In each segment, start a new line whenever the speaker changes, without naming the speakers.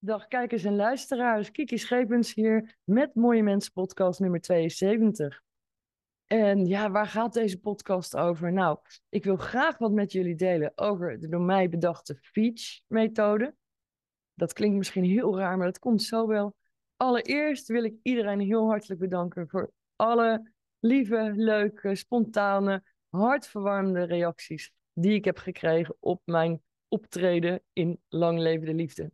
Dag kijkers en luisteraars, Kiki Schepens hier met Mooie Mensen podcast nummer 72. En ja, waar gaat deze podcast over? Nou, ik wil graag wat met jullie delen over de door mij bedachte Feach-methode. Dat klinkt misschien heel raar, maar dat komt zo wel. Allereerst wil ik iedereen heel hartelijk bedanken voor alle lieve, leuke, spontane, hartverwarmende reacties die ik heb gekregen op mijn optreden in Lang Leven de Liefde.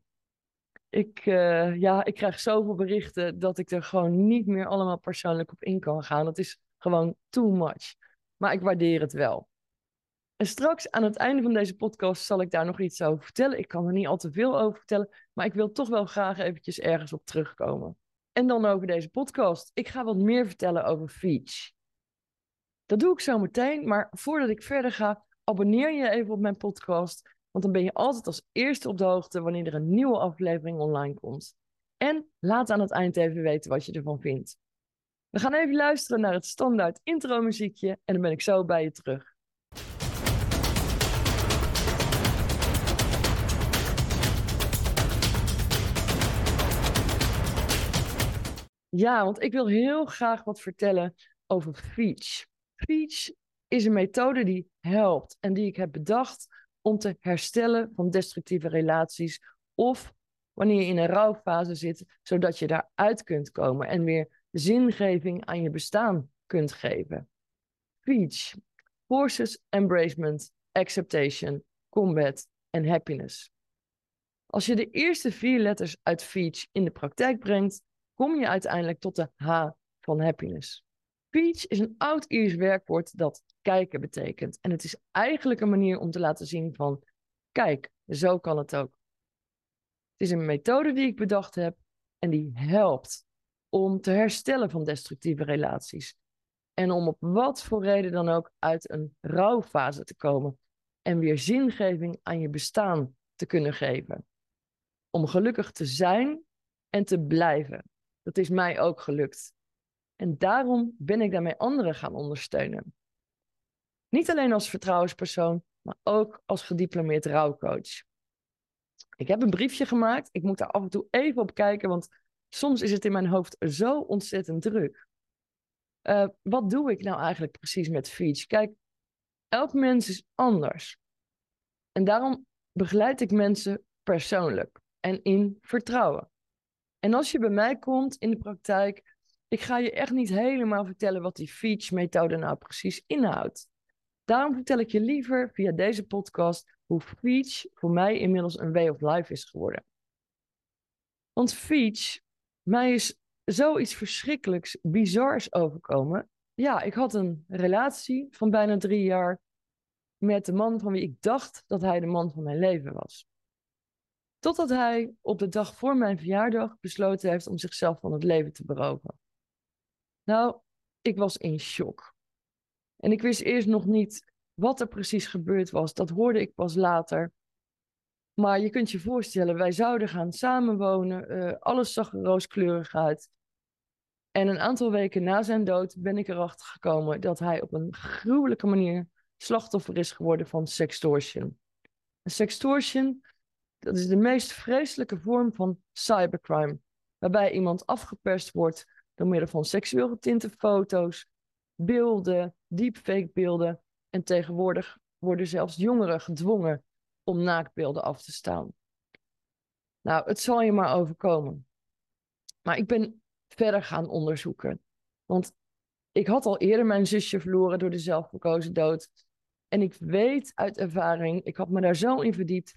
Ik, uh, ja, ik krijg zoveel berichten dat ik er gewoon niet meer allemaal persoonlijk op in kan gaan. Dat is gewoon too much. Maar ik waardeer het wel. En straks aan het einde van deze podcast zal ik daar nog iets over vertellen. Ik kan er niet al te veel over vertellen, maar ik wil toch wel graag eventjes ergens op terugkomen. En dan over deze podcast. Ik ga wat meer vertellen over Feach. Dat doe ik zo meteen, maar voordat ik verder ga, abonneer je even op mijn podcast. Want dan ben je altijd als eerste op de hoogte wanneer er een nieuwe aflevering online komt. En laat aan het eind even weten wat je ervan vindt. We gaan even luisteren naar het standaard intro muziekje en dan ben ik zo bij je terug. Ja, want ik wil heel graag wat vertellen over Feach. Feach is een methode die helpt en die ik heb bedacht om te herstellen van destructieve relaties. Of wanneer je in een rouwfase zit, zodat je daaruit kunt komen en weer zingeving aan je bestaan kunt geven. Peach. Forces, embracement, acceptation, combat en happiness. Als je de eerste vier letters uit Feach in de praktijk brengt, kom je uiteindelijk tot de H van happiness. Peach is een oud-Iers werkwoord dat kijken betekent. En het is eigenlijk een manier om te laten zien van, kijk, zo kan het ook. Het is een methode die ik bedacht heb en die helpt om te herstellen van destructieve relaties. En om op wat voor reden dan ook uit een rouwfase te komen en weer zingeving aan je bestaan te kunnen geven. Om gelukkig te zijn en te blijven. Dat is mij ook gelukt. En daarom ben ik daarmee anderen gaan ondersteunen. Niet alleen als vertrouwenspersoon, maar ook als gediplomeerd rouwcoach. Ik heb een briefje gemaakt. Ik moet daar af en toe even op kijken, want soms is het in mijn hoofd zo ontzettend druk. Uh, wat doe ik nou eigenlijk precies met Feach? Kijk, elk mens is anders. En daarom begeleid ik mensen persoonlijk en in vertrouwen. En als je bij mij komt in de praktijk, ik ga je echt niet helemaal vertellen wat die Feach-methode nou precies inhoudt. Daarom vertel ik je liever via deze podcast hoe Feach voor mij inmiddels een way of life is geworden. Want Feach, mij is zoiets verschrikkelijks, bizars overkomen. Ja, ik had een relatie van bijna drie jaar met de man van wie ik dacht dat hij de man van mijn leven was. Totdat hij op de dag voor mijn verjaardag besloten heeft om zichzelf van het leven te beroven. Nou, ik was in shock. En ik wist eerst nog niet wat er precies gebeurd was. Dat hoorde ik pas later. Maar je kunt je voorstellen, wij zouden gaan samenwonen. Uh, alles zag er rooskleurig uit. En een aantal weken na zijn dood ben ik erachter gekomen dat hij op een gruwelijke manier slachtoffer is geworden van sextortion. Sextortion, dat is de meest vreselijke vorm van cybercrime, waarbij iemand afgeperst wordt door middel van seksueel getinte foto's, beelden, deepfake beelden. En tegenwoordig worden zelfs jongeren gedwongen om naaktbeelden af te staan. Nou, het zal je maar overkomen. Maar ik ben verder gaan onderzoeken. Want ik had al eerder mijn zusje verloren door de zelfverkozen dood. En ik weet uit ervaring, ik had me daar zo in verdiept.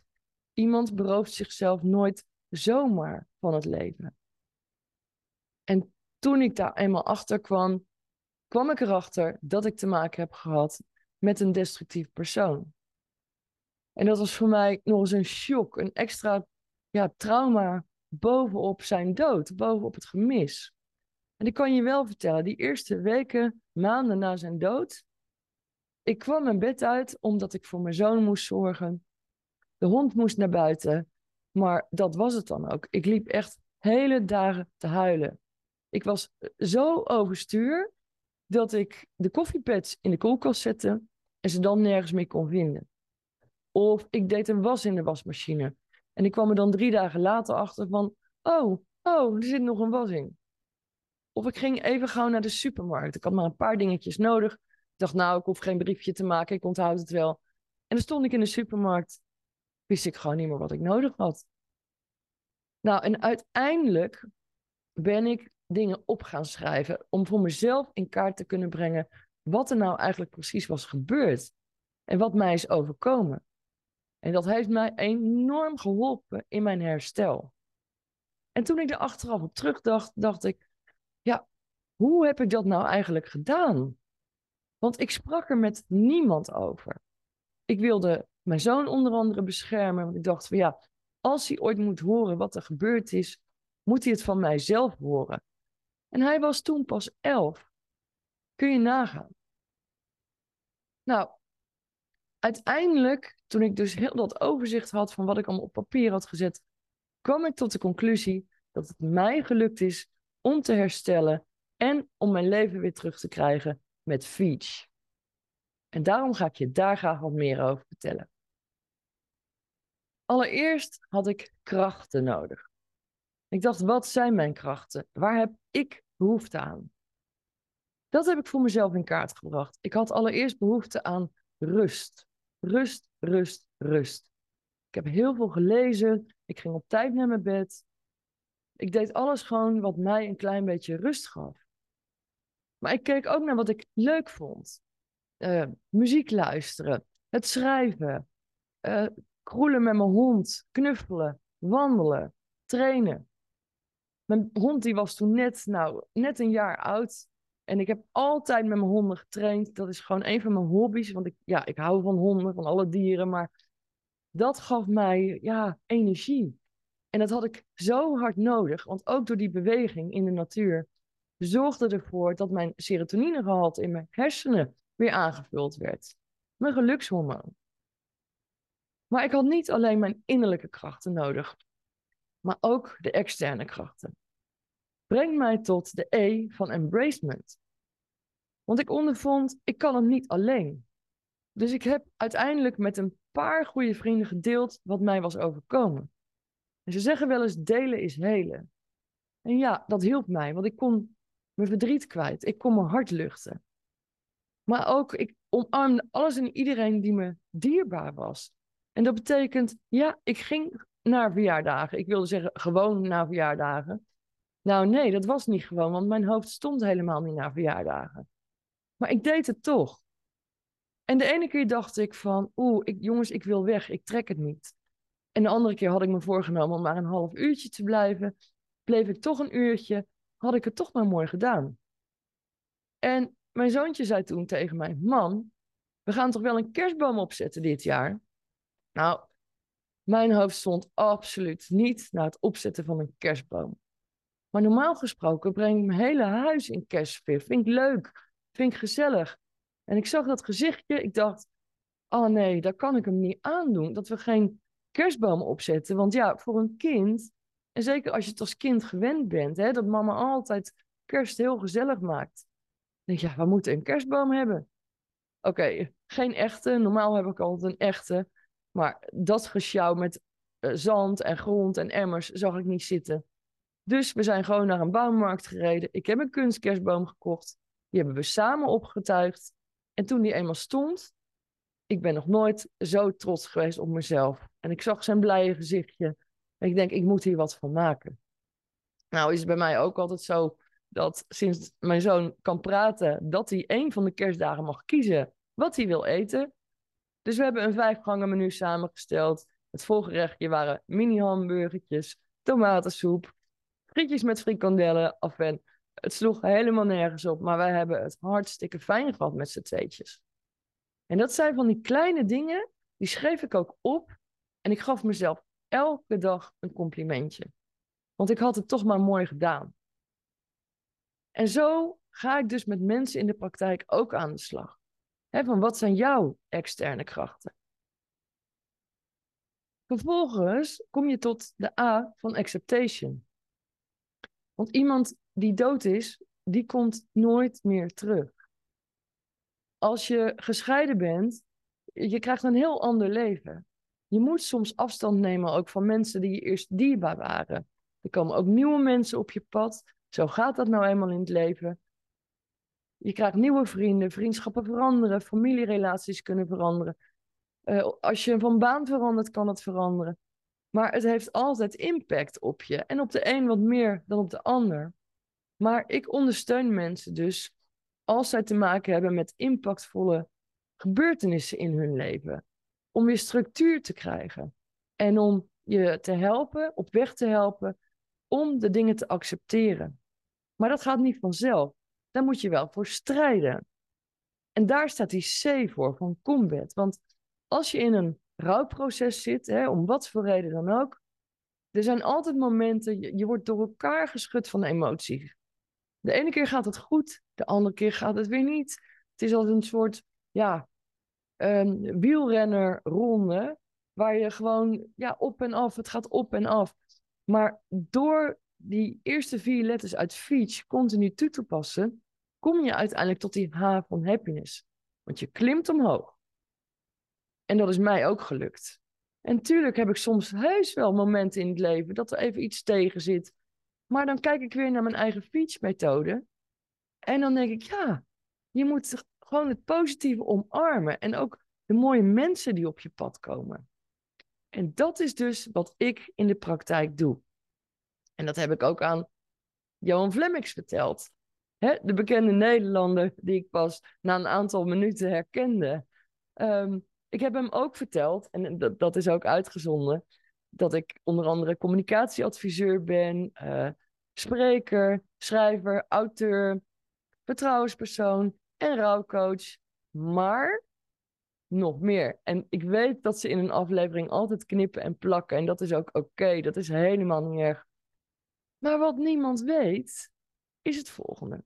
Iemand berooft zichzelf nooit zomaar van het leven. En toen ik daar eenmaal achter kwam, kwam ik erachter dat ik te maken heb gehad met een destructief persoon. En dat was voor mij nog eens een shock, een extra ja, trauma bovenop zijn dood, bovenop het gemis. En ik kan je wel vertellen, die eerste weken, maanden na zijn dood, ik kwam mijn bed uit omdat ik voor mijn zoon moest zorgen. De hond moest naar buiten, maar dat was het dan ook. Ik liep echt hele dagen te huilen. Ik was zo overstuur dat ik de koffiepads in de koelkast zette en ze dan nergens meer kon vinden. Of ik deed een was in de wasmachine. En ik kwam er dan drie dagen later achter van, oh, oh, er zit nog een was in. Of ik ging even gauw naar de supermarkt. Ik had maar een paar dingetjes nodig. Ik dacht, nou, ik hoef geen briefje te maken, ik onthoud het wel. En dan stond ik in de supermarkt, wist ik gewoon niet meer wat ik nodig had. Nou, en uiteindelijk ben ik dingen op gaan schrijven om voor mezelf in kaart te kunnen brengen wat er nou eigenlijk precies was gebeurd en wat mij is overkomen. En dat heeft mij enorm geholpen in mijn herstel. En toen ik er achteraf op terugdacht, dacht ik, ja, hoe heb ik dat nou eigenlijk gedaan? Want ik sprak er met niemand over. Ik wilde mijn zoon onder andere beschermen, want ik dacht van ja, als hij ooit moet horen wat er gebeurd is, moet hij het van mijzelf horen. En hij was toen pas elf. Kun je nagaan. Nou, uiteindelijk, toen ik dus heel dat overzicht had van wat ik allemaal op papier had gezet, kwam ik tot de conclusie dat het mij gelukt is om te herstellen en om mijn leven weer terug te krijgen met Feach. En daarom ga ik je daar graag wat meer over vertellen. Allereerst had ik krachten nodig. Ik dacht, wat zijn mijn krachten? Waar heb ik behoefte aan? Dat heb ik voor mezelf in kaart gebracht. Ik had allereerst behoefte aan rust. Rust, rust, rust. Ik heb heel veel gelezen. Ik ging op tijd naar mijn bed. Ik deed alles gewoon wat mij een klein beetje rust gaf. Maar ik keek ook naar wat ik leuk vond. Uh, muziek luisteren, het schrijven, uh, kroelen met mijn hond, knuffelen, wandelen, trainen. Mijn hond die was toen net, nou, net een jaar oud. En ik heb altijd met mijn honden getraind. Dat is gewoon een van mijn hobby's. Want ik, ja, ik hou van honden, van alle dieren. Maar dat gaf mij ja, energie. En dat had ik zo hard nodig. Want ook door die beweging in de natuur zorgde ervoor dat mijn serotoninegehalte in mijn hersenen weer aangevuld werd. Mijn gelukshormoon. Maar ik had niet alleen mijn innerlijke krachten nodig, maar ook de externe krachten. Breng mij tot de E van embracement. Want ik ondervond, ik kan het niet alleen. Dus ik heb uiteindelijk met een paar goede vrienden gedeeld wat mij was overkomen. En ze zeggen wel eens, delen is helen. En ja, dat hielp mij, want ik kon mijn verdriet kwijt. Ik kon mijn hart luchten. Maar ook, ik omarmde alles en iedereen die me dierbaar was. En dat betekent, ja, ik ging naar verjaardagen. Ik wilde zeggen, gewoon naar verjaardagen. Nou nee, dat was niet gewoon, want mijn hoofd stond helemaal niet naar verjaardagen. Maar ik deed het toch. En de ene keer dacht ik van, oeh, ik, jongens, ik wil weg, ik trek het niet. En de andere keer had ik me voorgenomen om maar een half uurtje te blijven. Bleef ik toch een uurtje, had ik het toch maar mooi gedaan. En mijn zoontje zei toen tegen mij, man, we gaan toch wel een kerstboom opzetten dit jaar? Nou, mijn hoofd stond absoluut niet naar het opzetten van een kerstboom. Maar normaal gesproken breng ik mijn hele huis in kerstsfeer. Vind ik leuk, vind ik gezellig. En ik zag dat gezichtje, ik dacht, oh nee, dat kan ik hem niet aandoen. Dat we geen kerstboom opzetten. Want ja, voor een kind, en zeker als je het als kind gewend bent, hè, dat mama altijd kerst heel gezellig maakt. Dan denk je, ja, we moeten een kerstboom hebben. Oké, geen echte. Normaal heb ik altijd een echte. Maar dat gesjouw met uh, zand en grond en emmers zag ik niet zitten. Dus we zijn gewoon naar een bouwmarkt gereden. Ik heb een kunstkerstboom gekocht. Die hebben we samen opgetuigd. En toen die eenmaal stond, ik ben nog nooit zo trots geweest op mezelf. En ik zag zijn blije gezichtje. En ik denk, ik moet hier wat van maken. Nou is het bij mij ook altijd zo dat sinds mijn zoon kan praten, dat hij één van de kerstdagen mag kiezen wat hij wil eten. Dus we hebben een vijfgangen menu samengesteld. Het voorgerechtje waren mini hamburgertjes, tomatensoep, frietjes met frikandellen. Af en het sloeg helemaal nergens op, maar wij hebben het hartstikke fijn gehad met z'n tweetjes. En dat zijn van die kleine dingen, die schreef ik ook op. En ik gaf mezelf elke dag een complimentje. Want ik had het toch maar mooi gedaan. En zo ga ik dus met mensen in de praktijk ook aan de slag. Van wat zijn jouw externe krachten? Vervolgens kom je tot de A van acceptation. Want iemand die dood is, die komt nooit meer terug. Als je gescheiden bent, je krijgt een heel ander leven. je moet soms afstand nemen ook van mensen die je eerst dierbaar waren. Er komen ook nieuwe mensen op je pad. Zo gaat dat nou eenmaal in het leven. Je krijgt nieuwe vrienden, vriendschappen veranderen, familierelaties kunnen veranderen. Uh, als je van baan verandert, kan het veranderen. Maar het heeft altijd impact op je. En op de een wat meer dan op de ander. Maar ik ondersteun mensen dus als zij te maken hebben met impactvolle gebeurtenissen in hun leven. Om weer structuur te krijgen. En om je te helpen, op weg te helpen, om de dingen te accepteren. Maar dat gaat niet vanzelf. Daar moet je wel voor strijden. En daar staat die C voor, van combat. Want als je in een rouwproces zit, hè, om wat voor reden dan ook, er zijn altijd momenten, je, wordt door elkaar geschud van emoties. De ene keer gaat het goed, de andere keer gaat het weer niet. Het is als een soort, ja, um, wielrennerronde, waar je gewoon, ja, op en af, het gaat op en af. Maar door die eerste vier letters uit Feach continu toe te passen, kom je uiteindelijk tot die H van happiness. Want je klimt omhoog. En dat is mij ook gelukt. En tuurlijk heb ik soms heus wel momenten in het leven dat er even iets tegen zit. Maar dan kijk ik weer naar mijn eigen fietsmethode. En dan denk ik, ja, je moet gewoon het positieve omarmen. En ook de mooie mensen die op je pad komen. En dat is dus wat ik in de praktijk doe. En dat heb ik ook aan Johan Flemmix verteld. de bekende Nederlander die ik pas na een aantal minuten herkende. Um, ik heb hem ook verteld, en dat, dat is ook uitgezonden, dat ik onder andere communicatieadviseur ben, uh, spreker, schrijver, auteur, vertrouwenspersoon en rouwcoach. Maar nog meer. En ik weet dat ze in een aflevering altijd knippen en plakken. En dat is ook oké. Dat is helemaal niet erg. Maar wat niemand weet, is het volgende.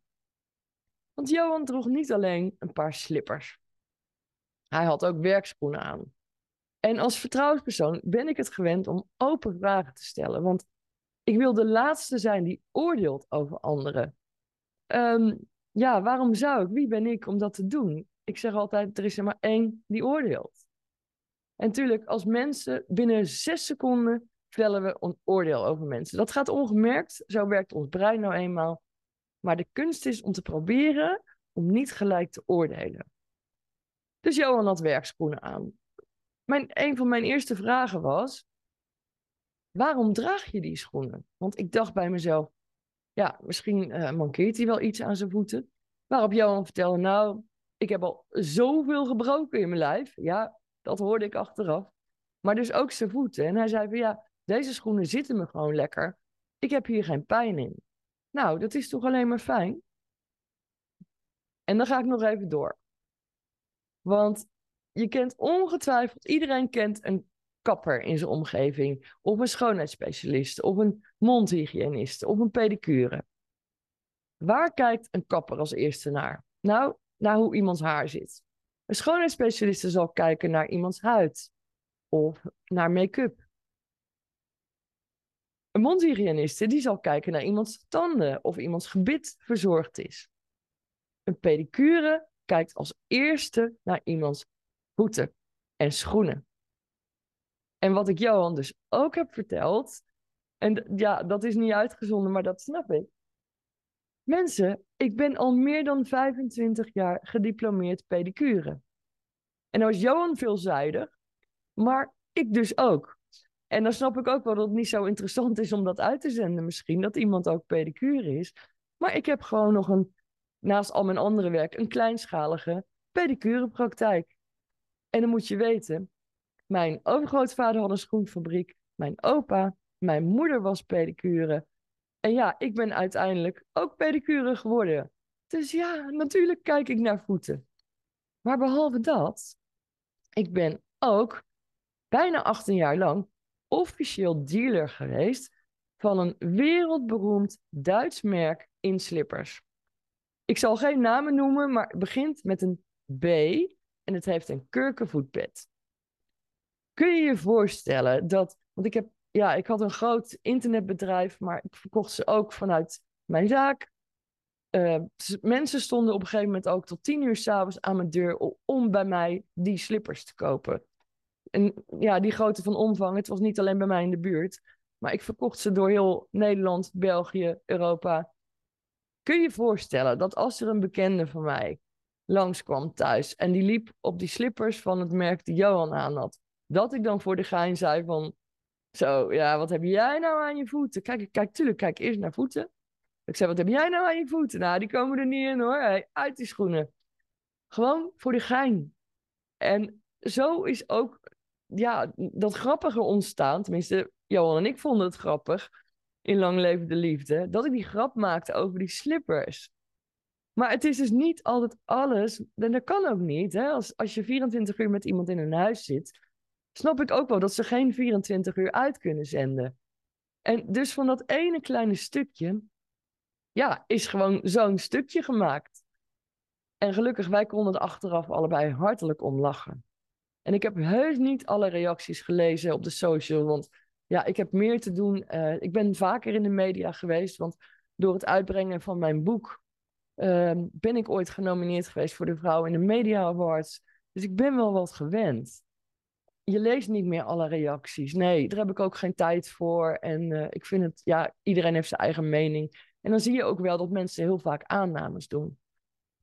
Want Johan droeg niet alleen een paar slippers. Hij had ook werkschoenen aan. En als vertrouwenspersoon ben ik het gewend om open vragen te stellen. Want ik wil de laatste zijn die oordeelt over anderen. Um, ja, waarom zou ik? Wie ben ik om dat te doen? Ik zeg altijd, er is er maar één die oordeelt. En natuurlijk, als mensen binnen zes seconden vellen we een oordeel over mensen. Dat gaat ongemerkt, zo werkt ons brein nou eenmaal. Maar de kunst is om te proberen om niet gelijk te oordelen. Dus Johan had werkschoenen aan. Mijn, een van mijn eerste vragen was: waarom draag je die schoenen? Want ik dacht bij mezelf: ja, misschien uh, mankeert hij wel iets aan zijn voeten. Waarop Johan vertelde: nou, ik heb al zoveel gebroken in mijn lijf. Ja, dat hoorde ik achteraf. Maar dus ook zijn voeten. En hij zei van ja, deze schoenen zitten me gewoon lekker. Ik heb hier geen pijn in. Nou, dat is toch alleen maar fijn? En dan ga ik nog even door. Want je kent ongetwijfeld, iedereen kent een kapper in zijn omgeving. Of een schoonheidsspecialist, of een mondhygiënist, of een pedicure. Waar kijkt een kapper als eerste naar? Nou, naar hoe iemands haar zit. Een schoonheidsspecialist zal kijken naar iemands huid of naar make-up. Een mondhygiëniste die zal kijken naar iemands tanden of iemands gebit verzorgd is. Een pedicure kijkt als eerste naar iemands voeten en schoenen. En wat ik Johan dus ook heb verteld, en ja, dat is niet uitgezonden, maar dat snap ik. Mensen, ik ben al meer dan 25 jaar gediplomeerd pedicure. En nou is Johan veelzijdig, maar ik dus ook. En dan snap ik ook wel dat het niet zo interessant is om dat uit te zenden misschien, dat iemand ook pedicure is. Maar ik heb gewoon nog een naast al mijn andere werk een kleinschalige pedicurepraktijk. En dan moet je weten, mijn overgrootvader had een schoenfabriek, mijn opa, mijn moeder was pedicure. En ja, ik ben uiteindelijk ook pedicure geworden. Dus ja, natuurlijk kijk ik naar voeten. Maar behalve dat, ik ben ook bijna 18 jaar lang officieel dealer geweest van een wereldberoemd Duits merk in slippers. Ik zal geen namen noemen, maar het begint met een B en het heeft een kurkenvoetbed. Kun je je voorstellen dat, want ik heb, ja, ik had een groot internetbedrijf, maar ik verkocht ze ook vanuit mijn zaak. Uh, mensen stonden op een gegeven moment ook tot tien uur s'avonds aan mijn deur om bij mij die slippers te kopen. En ja, die grootte van omvang, het was niet alleen bij mij in de buurt. Maar ik verkocht ze door heel Nederland, België, Europa. Kun je voorstellen dat als er een bekende van mij langskwam thuis en die liep op die slippers van het merk die Johan aan had, dat ik dan voor de gein zei van, zo, ja, wat heb jij nou aan je voeten? Kijk, kijk, tuurlijk, kijk eerst naar voeten. Ik zei, wat heb jij nou aan je voeten? Nou, die komen er niet in hoor, hey, uit die schoenen. Gewoon voor de gein. En zo is ook ja, dat grappige ontstaan. Tenminste, Johan en ik vonden het grappig in Lang Leven de Liefde. Dat ik die grap maakte over die slippers. Maar het is dus niet altijd alles. En dat kan ook niet. Hè? Als, als je 24 uur met iemand in een huis zit, snap ik ook wel dat ze geen 24 uur uit kunnen zenden. En dus van dat ene kleine stukje, ja, is gewoon zo'n stukje gemaakt. En gelukkig, wij konden er achteraf allebei hartelijk om lachen. En ik heb heus niet alle reacties gelezen op de social, want ja, ik heb meer te doen. Uh, ik ben vaker in de media geweest, want door het uitbrengen van mijn boek uh, ben ik ooit genomineerd geweest voor de Vrouw in de Media Awards. Dus ik ben wel wat gewend. Je leest niet meer alle reacties. Nee, daar heb ik ook geen tijd voor. En uh, ik vind het, ja, iedereen heeft zijn eigen mening. En dan zie je ook wel dat mensen heel vaak aannames doen.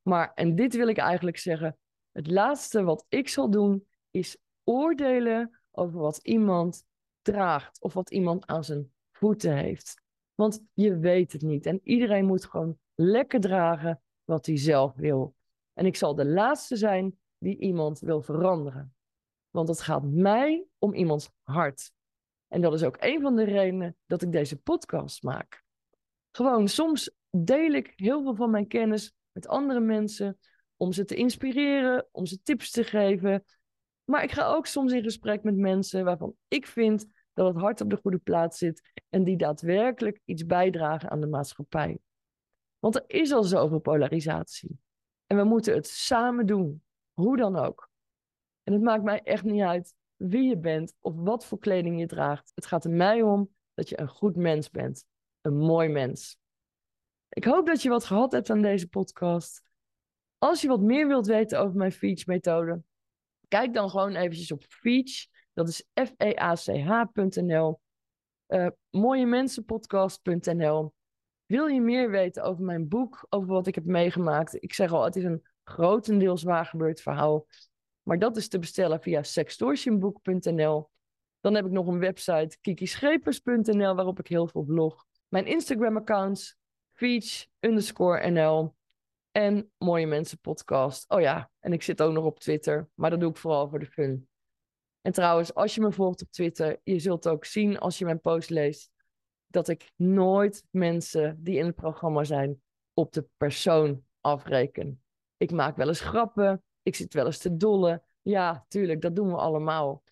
Maar, en dit wil ik eigenlijk zeggen, het laatste wat ik zal doen, is oordelen over wat iemand draagt of wat iemand aan zijn voeten heeft. Want je weet het niet en iedereen moet gewoon lekker dragen wat hij zelf wil. En ik zal de laatste zijn die iemand wil veranderen. Want het gaat mij om iemands hart. En dat is ook een van de redenen dat ik deze podcast maak. Gewoon, soms deel ik heel veel van mijn kennis met andere mensen om ze te inspireren, om ze tips te geven. Maar ik ga ook soms in gesprek met mensen waarvan ik vind dat het hart op de goede plaats zit en die daadwerkelijk iets bijdragen aan de maatschappij. Want er is al zoveel polarisatie. En we moeten het samen doen, hoe dan ook. En het maakt mij echt niet uit wie je bent of wat voor kleding je draagt. Het gaat er mij om dat je een goed mens bent, een mooi mens. Ik hoop dat je wat gehad hebt aan deze podcast. Als je wat meer wilt weten over mijn Feach-methode, kijk dan gewoon eventjes op Feach. Dat is F-E-A-C-H.nl. Uh, eh, mooiemensenpodcast.nl. Wil je meer weten over mijn boek, over wat ik heb meegemaakt? Ik zeg al, het is een grotendeels waar gebeurd verhaal. Maar dat is te bestellen via sextortionboek.nl. Dan heb ik nog een website, kikischepers.nl, waarop ik heel veel blog. Mijn Instagram-accounts, Feach underscore NL en Mooie Mensen podcast. Oh ja, en ik zit ook nog op Twitter, maar dat doe ik vooral voor de fun. En trouwens, als je me volgt op Twitter, je zult ook zien als je mijn post leest, dat ik nooit mensen die in het programma zijn op de persoon afreken. Ik maak wel eens grappen, ik zit wel eens te dollen. Ja, tuurlijk, dat doen we allemaal.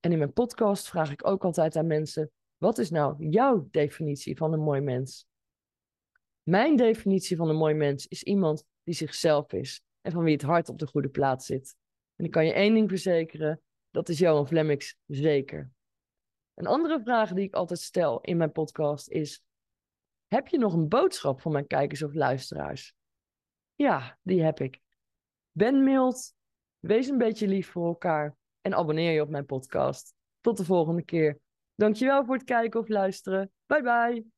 En in mijn podcast vraag ik ook altijd aan mensen: wat is nou jouw definitie van een mooi mens? Mijn definitie van een mooi mens is iemand die zichzelf is en van wie het hart op de goede plaats zit. En ik kan je één ding verzekeren: dat is Johan Flemmix zeker. Een andere vraag die ik altijd stel in mijn podcast is: Heb je nog een boodschap voor mijn kijkers of luisteraars? Ja, die heb ik. Ben mild, wees een beetje lief voor elkaar en abonneer je op mijn podcast. Tot de volgende keer. Dankjewel voor het kijken of luisteren. Bye bye.